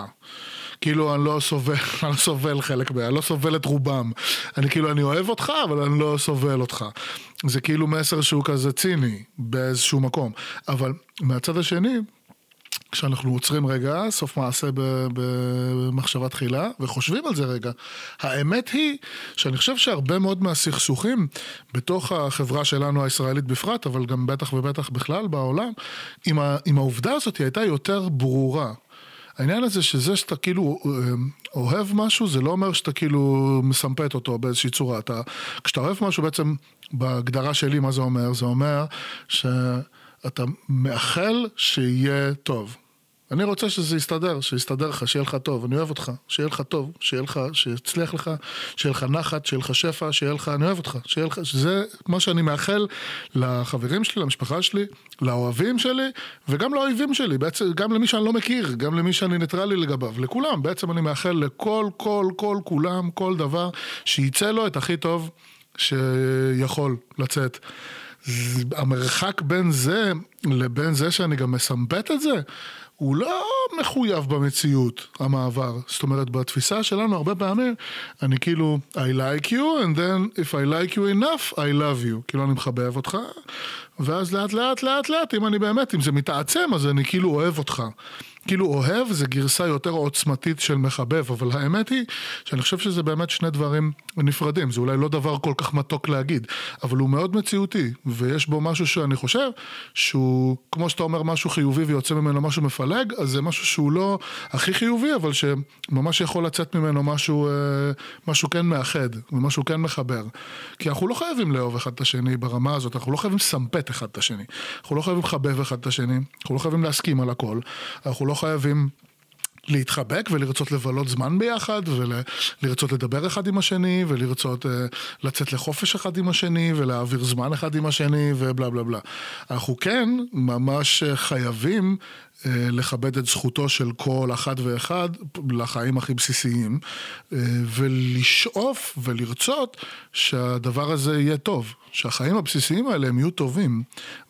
[SPEAKER 3] כאילו אני לא סובל, (laughs) אני לא סובל חלק מהם, אני לא סובל את רובם. אני כאילו, אני אוהב אותך, אבל אני לא סובל אותך. זה כאילו מסר שהוא כזה ציני באיזשהו מקום. אבל מהצד השני, כשאנחנו עוצרים רגע, סוף מעשה במחשבה תחילה, וחושבים על זה רגע. האמת היא שאני חושב שהרבה מאוד מהסכסוכים בתוך החברה שלנו הישראלית בפרט, אבל גם בטח ובטח בכלל בעולם, עם, ה, עם העובדה הזאת היא הייתה יותר ברורה. העניין הזה שזה שאתה כאילו אה, אוהב משהו, זה לא אומר שאתה כאילו מסמפת אותו באיזושהי צורה. אתה, כשאתה אוהב משהו בעצם, בהגדרה שלי, מה זה אומר? זה אומר שאתה מאחל שיהיה טוב. אני רוצה שזה יסתדר, שיסתדר לך, שיהיה לך טוב, אני אוהב אותך, שיהיה לך טוב, שיהיה לך, שיצליח לך, שיהיה לך נחת, שיהיה לך שפע, שיהיה לך, אני אוהב אותך, שיהיה לך, שזה מה שאני מאחל לחברים שלי, למשפחה שלי, לאוהבים שלי, וגם לאויבים שלי, בעצם, גם למי שאני לא מכיר, גם למי שאני ניטרלי לגביו, לכולם, בעצם אני מאחל לכל, כל, כל, כולם, כל דבר, שייצא לו את הכי טוב שיכול לצאת. המרחק בין זה לבין זה שאני גם מסמפת את זה, הוא לא מחויב במציאות, המעבר. זאת אומרת, בתפיסה שלנו הרבה פעמים, אני כאילו, I like you, and then if I like you enough, I love you. כאילו, אני מחבב אותך, ואז לאט לאט לאט לאט, אם אני באמת, אם זה מתעצם, אז אני כאילו אוהב אותך. כאילו אוהב זה גרסה יותר עוצמתית של מחבב, אבל האמת היא שאני חושב שזה באמת שני דברים נפרדים, זה אולי לא דבר כל כך מתוק להגיד, אבל הוא מאוד מציאותי, ויש בו משהו שאני חושב שהוא, כמו שאתה אומר משהו חיובי ויוצא ממנו משהו מפלג, אז זה משהו שהוא לא הכי חיובי, אבל שממש יכול לצאת ממנו משהו, אה, משהו כן מאחד, ומשהו כן מחבר. כי אנחנו לא חייבים לאהוב אחד את השני ברמה הזאת, אנחנו לא חייבים לסמפת אחד את השני, אנחנו לא חייבים לחבב אחד את השני, אנחנו לא חייבים להסכים על הכל, אנחנו לא חייבים... להתחבק ולרצות לבלות זמן ביחד ולרצות לדבר אחד עם השני ולרצות uh, לצאת לחופש אחד עם השני ולהעביר זמן אחד עם השני ובלה בלה בלה. אנחנו כן ממש חייבים uh, לכבד את זכותו של כל אחת ואחד לחיים הכי בסיסיים uh, ולשאוף ולרצות שהדבר הזה יהיה טוב. שהחיים הבסיסיים האלה הם יהיו טובים,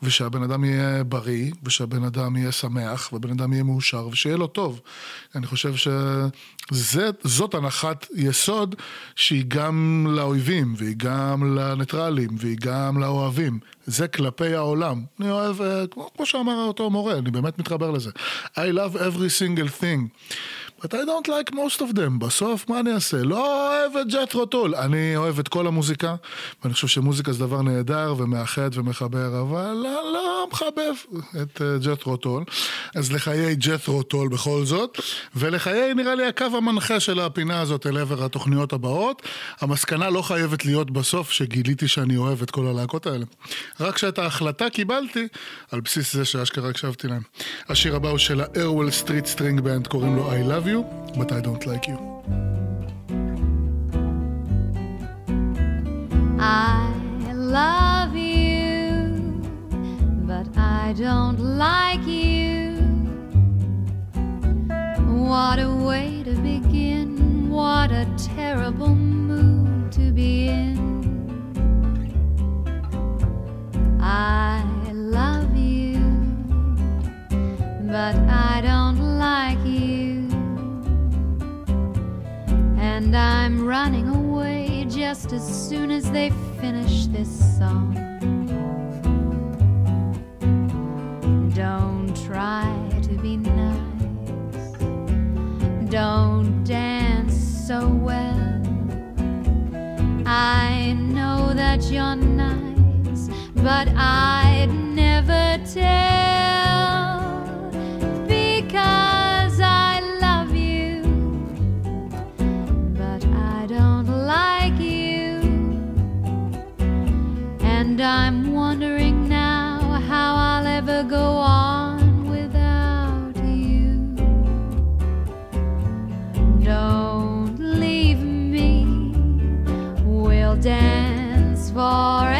[SPEAKER 3] ושהבן אדם יהיה בריא, ושהבן אדם יהיה שמח, והבן אדם יהיה מאושר, ושיהיה לו טוב. אני חושב שזאת הנחת יסוד שהיא גם לאויבים, והיא גם לניטרלים, והיא גם לאוהבים. זה כלפי העולם. אני אוהב, אה, כמו, כמו שאמר אותו מורה, אני באמת מתחבר לזה. I love every single thing. But I don't like most of them. בסוף, מה אני אעשה? לא אוהב את ג'טרו טול. אני אוהב את כל המוזיקה, ואני חושב שמוזיקה זה דבר נהדר ומאחד ומחבר, אבל לא, לא מחבב את uh, ג'טרו טול. אז לחיי ג'טרו טול בכל זאת, ולחיי נראה לי הקו המנחה של הפינה הזאת אל עבר התוכניות הבאות. המסקנה לא חייבת להיות בסוף שגיליתי שאני אוהב את כל הלהקות האלה. רק שאת ההחלטה קיבלתי על בסיס זה שאשכרה הקשבתי להם. השיר הבא הוא של ה-Airwell Street String Band, קוראים לו I Love you, but I don't like you.
[SPEAKER 11] I love you, but I don't like you. What a way to begin, what a terrible mood to be in. I love you, but I don't like you. and I'm running away just as soon as they finish this song. Don't try to be nice, don't dance so well. I know that you're nice, but I'd never tell. And I'm wondering now how I'll ever go on without you. Don't leave me, we'll dance forever.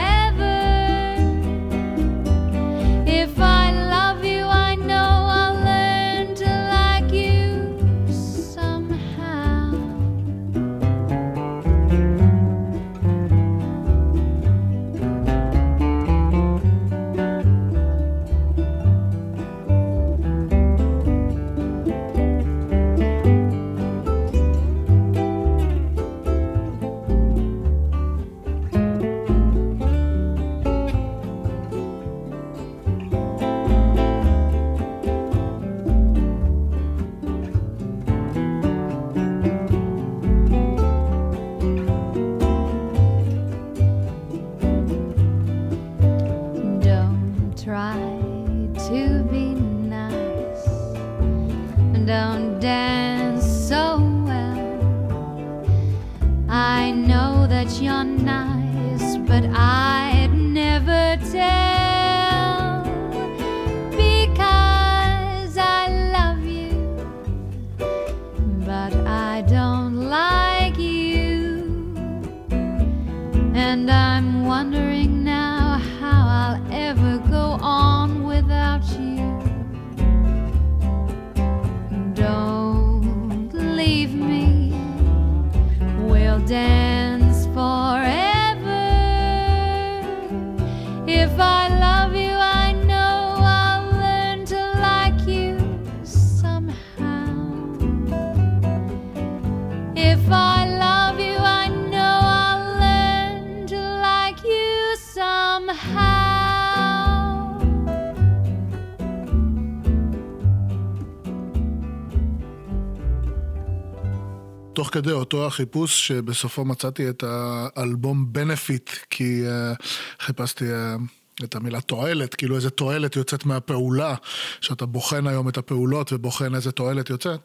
[SPEAKER 3] תוך כדי אותו החיפוש שבסופו מצאתי את האלבום בנפיט, כי uh, חיפשתי uh, את המילה תועלת, כאילו איזה תועלת יוצאת מהפעולה, שאתה בוחן היום את הפעולות ובוחן איזה תועלת יוצאת.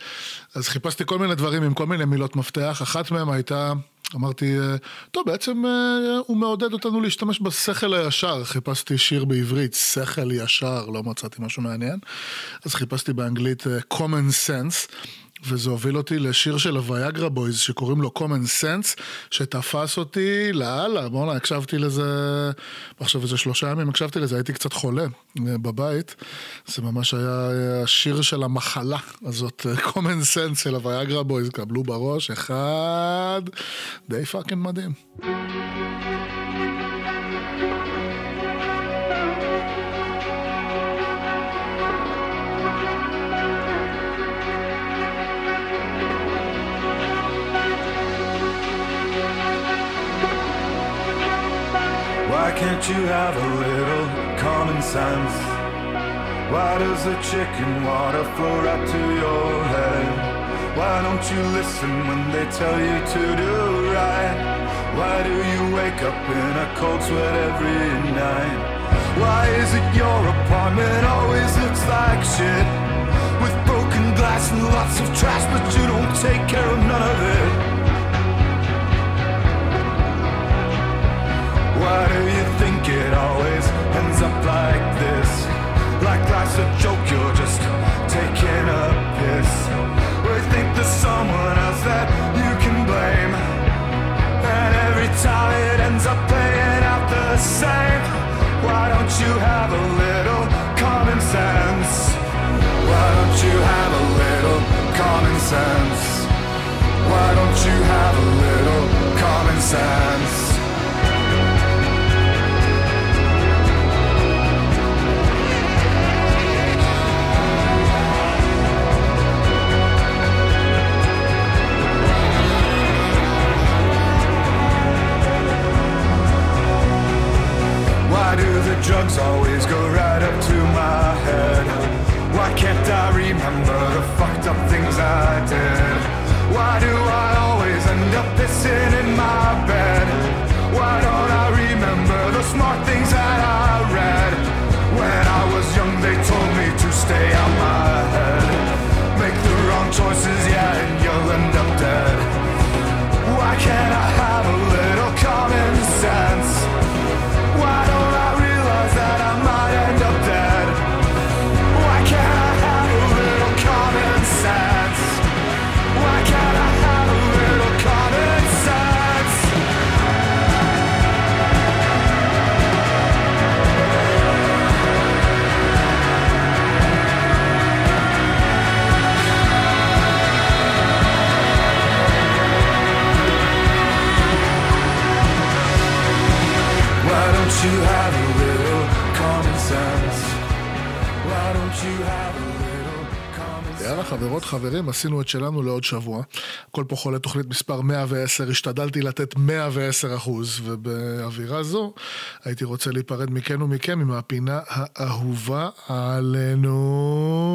[SPEAKER 3] אז חיפשתי כל מיני דברים עם כל מיני מילות מפתח, אחת מהן הייתה... אמרתי, אה, טוב, בעצם הוא מעודד אותנו להשתמש בשכל הישר. חיפשתי שיר בעברית, שכל ישר, לא מצאתי משהו מעניין. אז חיפשתי באנגלית common sense. וזה הוביל אותי לשיר של הוויאגרה בויז שקוראים לו common sense, שתפס אותי לאללה, בואנה, הקשבתי לזה, עכשיו איזה שלושה ימים הקשבתי לזה, הייתי קצת חולה אה, בבית, זה ממש היה אה, השיר של המחלה הזאת, אה, common sense של הוויאגרה בויז, קבלו בראש, אחד, די fucking מדהים.
[SPEAKER 12] Can't you have a little common sense? Why does the chicken water flow right to your head? Why don't you listen when they tell you to do right? Why do you wake up in a cold sweat every night? Why is it your apartment always looks like shit? With broken glass and lots of trash, but you don't take care of none of it. Why do you think it always ends up like this? Like life's a joke, you're just taking a piss. We think there's someone else that you can blame. And every time it ends up playing out the same. Why don't you have a little common sense? Why don't you have a little common sense? Why don't you
[SPEAKER 3] עשינו את שלנו לעוד שבוע. הכל פה חולה תוכנית מספר 110, השתדלתי לתת 110 אחוז, ובאווירה זו הייתי רוצה להיפרד מכן ומכם עם הפינה האהובה עלינו.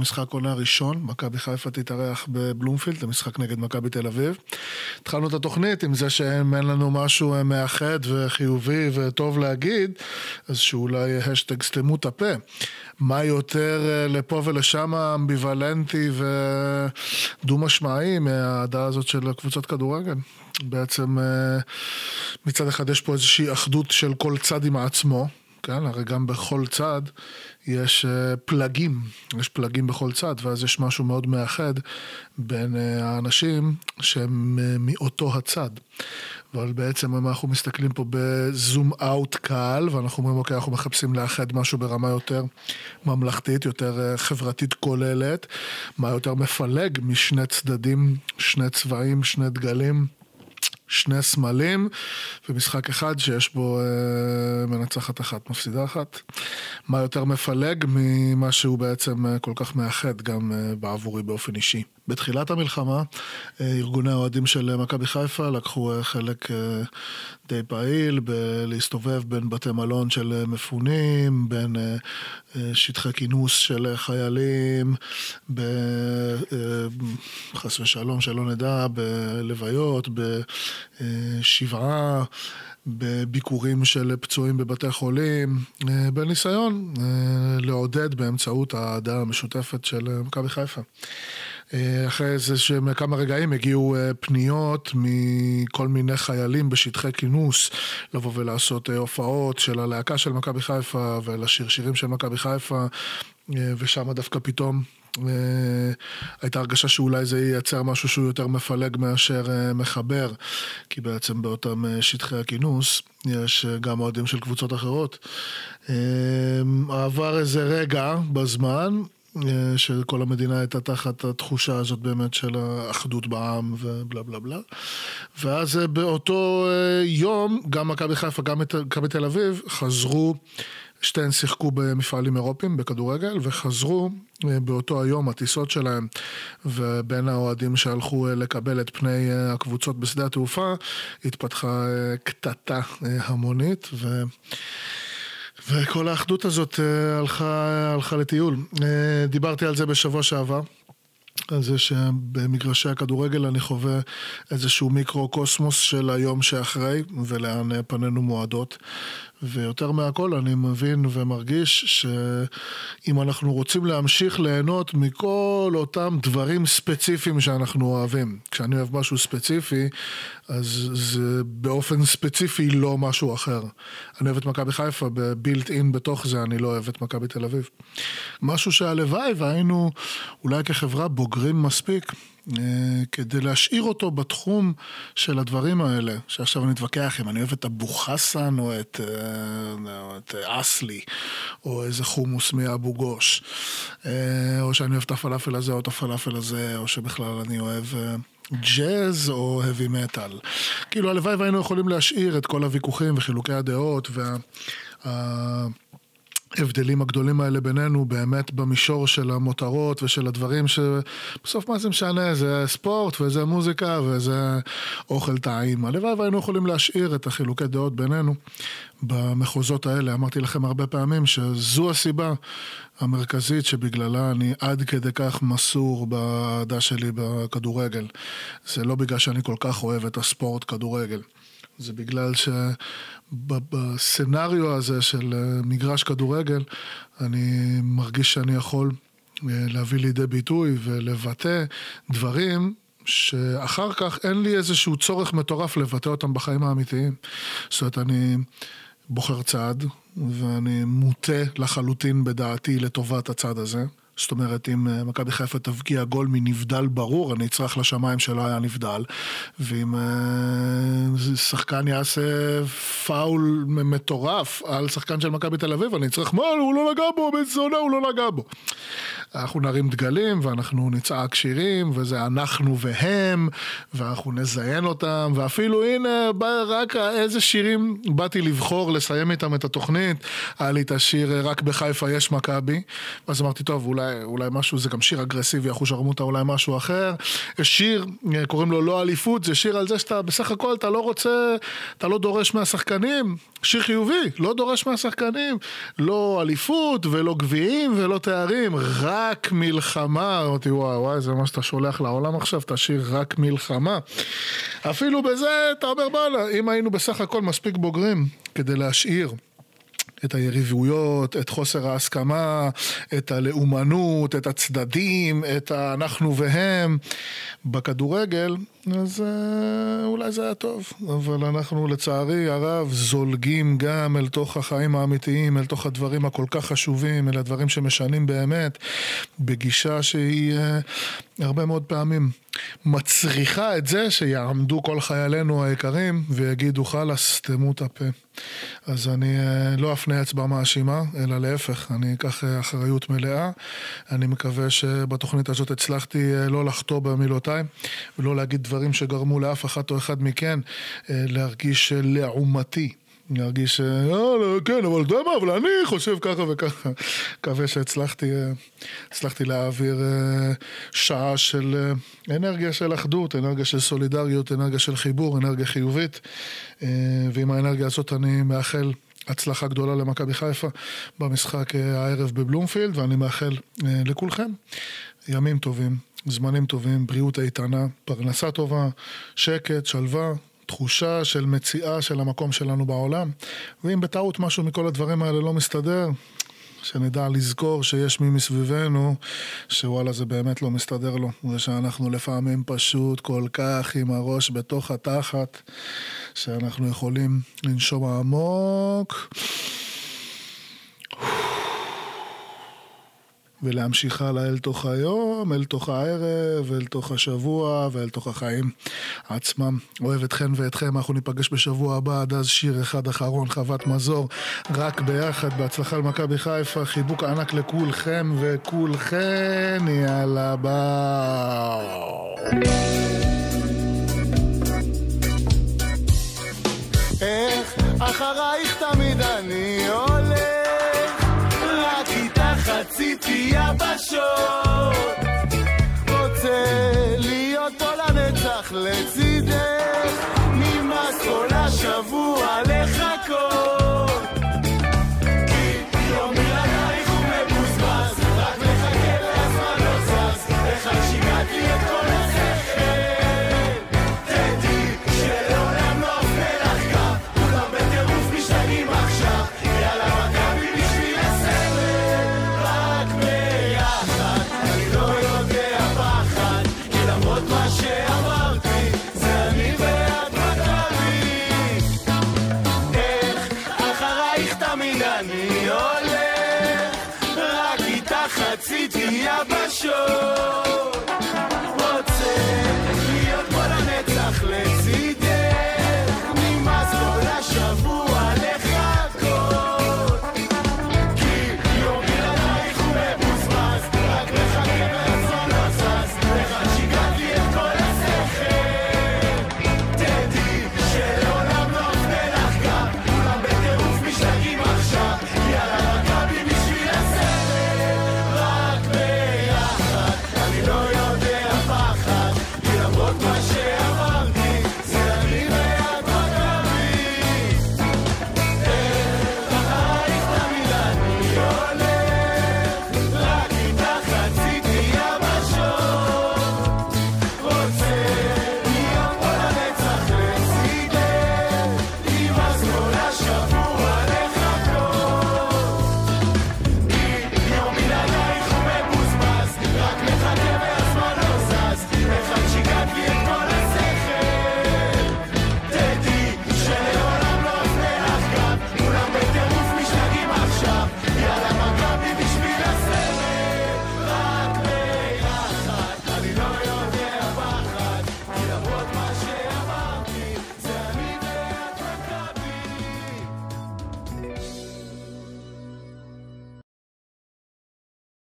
[SPEAKER 3] משחק עונה ראשון, מכבי חיפה תתארח בבלומפילד למשחק נגד מכבי תל אביב. התחלנו את התוכנית עם זה שאם אין לנו משהו מאחד וחיובי וטוב להגיד, אז שאולי השטג סתמו את הפה. מה יותר אה, לפה ולשם אמביוולנטי ודו-משמעי מהאהדה הזאת של קבוצת כדורגל? בעצם אה, מצד אחד יש פה איזושהי אחדות של כל צד עם עצמו. כן, הרי גם בכל צד יש אה, פלגים, יש פלגים בכל צד, ואז יש משהו מאוד מאחד בין אה, האנשים שהם אה, מאותו הצד. אבל בעצם אם אנחנו מסתכלים פה בזום אאוט קל, ואנחנו אומרים, אוקיי, אנחנו מחפשים לאחד משהו ברמה יותר ממלכתית, יותר חברתית כוללת, מה יותר מפלג משני צדדים, שני צבעים, שני דגלים. שני סמלים ומשחק אחד שיש בו אה, מנצחת אחת, מפסידה אחת. מה יותר מפלג ממה שהוא בעצם אה, כל כך מאחד גם אה, בעבורי באופן אישי. בתחילת המלחמה, אה, ארגוני האוהדים של מכבי חיפה לקחו אה, חלק אה, די פעיל בלהסתובב בין בתי מלון של מפונים, בין שטחי כינוס של חיילים, חס ושלום שלא נדע, בלוויות, בשבעה. בביקורים של פצועים בבתי חולים, בניסיון לעודד באמצעות האהדה המשותפת של מכבי חיפה. אה, אחרי איזה שהם כמה רגעים הגיעו אה, פניות מכל מיני חיילים בשטחי כינוס לבוא ולעשות אה, הופעות של הלהקה של מכבי חיפה ולשיר שירים של מכבי חיפה ושם דווקא פתאום הייתה הרגשה שאולי זה ייצר משהו שהוא יותר מפלג מאשר מחבר, כי בעצם באותם שטחי הכינוס יש גם אוהדים של קבוצות אחרות. עבר איזה רגע בזמן, שכל המדינה הייתה תחת התחושה הזאת באמת של האחדות בעם ובלה בלה בלה. ואז אה, באותו אה, יום, גם מכבי חיפה, גם מכבי תל אביב, חזרו, שתיהן שיחקו במפעלים אירופיים בכדורגל, וחזרו אה, באותו היום הטיסות שלהם, ובין האוהדים שהלכו אה, לקבל את פני אה, הקבוצות בשדה התעופה, התפתחה אה, קטטה אה, המונית, ו... וכל האחדות הזאת אה, הלכה, הלכה לטיול. אה, דיברתי על זה בשבוע שעבר. על זה שבמגרשי הכדורגל אני חווה איזשהו מיקרו-קוסמוס של היום שאחרי ולאן פנינו מועדות. ויותר מהכל אני מבין ומרגיש שאם אנחנו רוצים להמשיך ליהנות מכל אותם דברים ספציפיים שאנחנו אוהבים, כשאני אוהב משהו ספציפי, אז זה באופן ספציפי לא משהו אחר. אני אוהב את מכבי חיפה, בבילט אין בתוך זה אני לא אוהב את מכבי תל אביב. משהו שהלוואי והיינו אולי כחברה בוגרים מספיק. אה, כדי להשאיר אותו בתחום של הדברים האלה, שעכשיו אני אתווכח אם אני אוהב את אבו חסן או את, אה, או את אסלי, או איזה חומוס מאבו גוש, אה, או שאני אוהב את הפלאפל הזה או את הפלאפל הזה, או שבכלל אני אוהב... ג'אז או heavy metal. כאילו הלוואי והיינו יכולים להשאיר את כל הוויכוחים וחילוקי הדעות וה... ההבדלים הגדולים האלה בינינו באמת במישור של המותרות ושל הדברים שבסוף מה זה משנה, זה ספורט וזה מוזיקה וזה אוכל טעים. הלוואי והיינו יכולים להשאיר את החילוקי דעות בינינו במחוזות האלה. אמרתי לכם הרבה פעמים שזו הסיבה המרכזית שבגללה אני עד כדי כך מסור באהדה שלי בכדורגל. זה לא בגלל שאני כל כך אוהב את הספורט כדורגל. זה בגלל שבסצנריו הזה של אה, מגרש כדורגל, אני מרגיש שאני יכול אה, להביא לידי ביטוי ולבטא דברים שאחר כך אין לי איזשהו צורך מטורף לבטא אותם בחיים האמיתיים. זאת אומרת, אני בוחר צד, ואני מוטה לחלוטין בדעתי לטובת הצד הזה. זאת אומרת, אם אה, מכבי חיפה תבקיע גול מנבדל ברור, אני אצרח לשמיים שלא היה נבדל. ואם אה, שחקן יעשה פאול מטורף על שחקן של מכבי תל אביב, אני אצרח, מה, הוא לא נגע בו, בן זונה, הוא לא נגע בו. אנחנו נרים דגלים ואנחנו נצעק שירים, וזה אנחנו והם, ואנחנו נזיין אותם, ואפילו הנה, רק איזה שירים באתי לבחור, לסיים איתם את התוכנית. היה לי את השיר רק בחיפה יש מכבי, ואז אמרתי, טוב, אולי, אולי משהו, זה גם שיר אגרסיבי, אחוז שרמוטה, אולי משהו אחר. שיר, קוראים לו לא אליפות, זה שיר על זה שאתה, בסך הכל אתה לא רוצה, אתה לא דורש מהשחקנים, שיר חיובי, לא דורש מהשחקנים, לא אליפות ולא גביעים ולא תארים, רק מלחמה. אמרתי, וואי, וואי, זה מה שאתה שולח לעולם עכשיו, תשאיר רק מלחמה. אפילו בזה, אתה אומר, בואנה, אם היינו בסך הכל מספיק בוגרים כדי להשאיר. את היריבויות, את חוסר ההסכמה, את הלאומנות, את הצדדים, את האנחנו והם בכדורגל, אז אה, אולי זה היה טוב. אבל אנחנו לצערי הרב זולגים גם אל תוך החיים האמיתיים, אל תוך הדברים הכל כך חשובים, אל הדברים שמשנים באמת, בגישה שהיא אה, הרבה מאוד פעמים מצריכה את זה שיעמדו כל חיילינו היקרים ויגידו חלאס, סתמו את הפה. אז אני אה, לא אפנה אצבע מאשימה, אלא להפך, אני אקח אה, אחריות מלאה. אני מקווה שבתוכנית הזאת הצלחתי אה, לא לחטוא במילותיי ולא להגיד דברים שגרמו לאף אחת או אחד מכן אה, להרגיש אה, לעומתי. להרגיש, אה, לא, כן, אבל אתה יודע מה, אבל אני חושב ככה וככה. מקווה שהצלחתי אה, הצלחתי להעביר אה, שעה של אה, אנרגיה של אחדות, אנרגיה של סולידריות, אנרגיה של חיבור, אנרגיה חיובית. אה, ועם האנרגיה הזאת אני מאחל הצלחה גדולה למכבי חיפה במשחק אה, הערב בבלומפילד, ואני מאחל אה, לכולכם ימים טובים, זמנים טובים, בריאות איתנה, פרנסה טובה, שקט, שלווה. תחושה של מציאה של המקום שלנו בעולם, ואם בטעות משהו מכל הדברים האלה לא מסתדר, שנדע לזכור שיש מי מסביבנו שוואלה זה באמת לא מסתדר לו ושאנחנו לפעמים פשוט כל כך עם הראש בתוך התחת שאנחנו יכולים לנשום עמוק ולהמשיך הלאה אל תוך היום, אל תוך הערב, אל תוך השבוע ואל תוך החיים עצמם. אוהב אתכן ואתכם, אנחנו ניפגש בשבוע הבא, עד אז שיר אחד אחרון, חוות מזור, רק ביחד, בהצלחה למכבי חיפה, חיבוק ענק לכולכם וכולכן, יאללה ביי.
[SPEAKER 13] איך אחרייך תמיד אני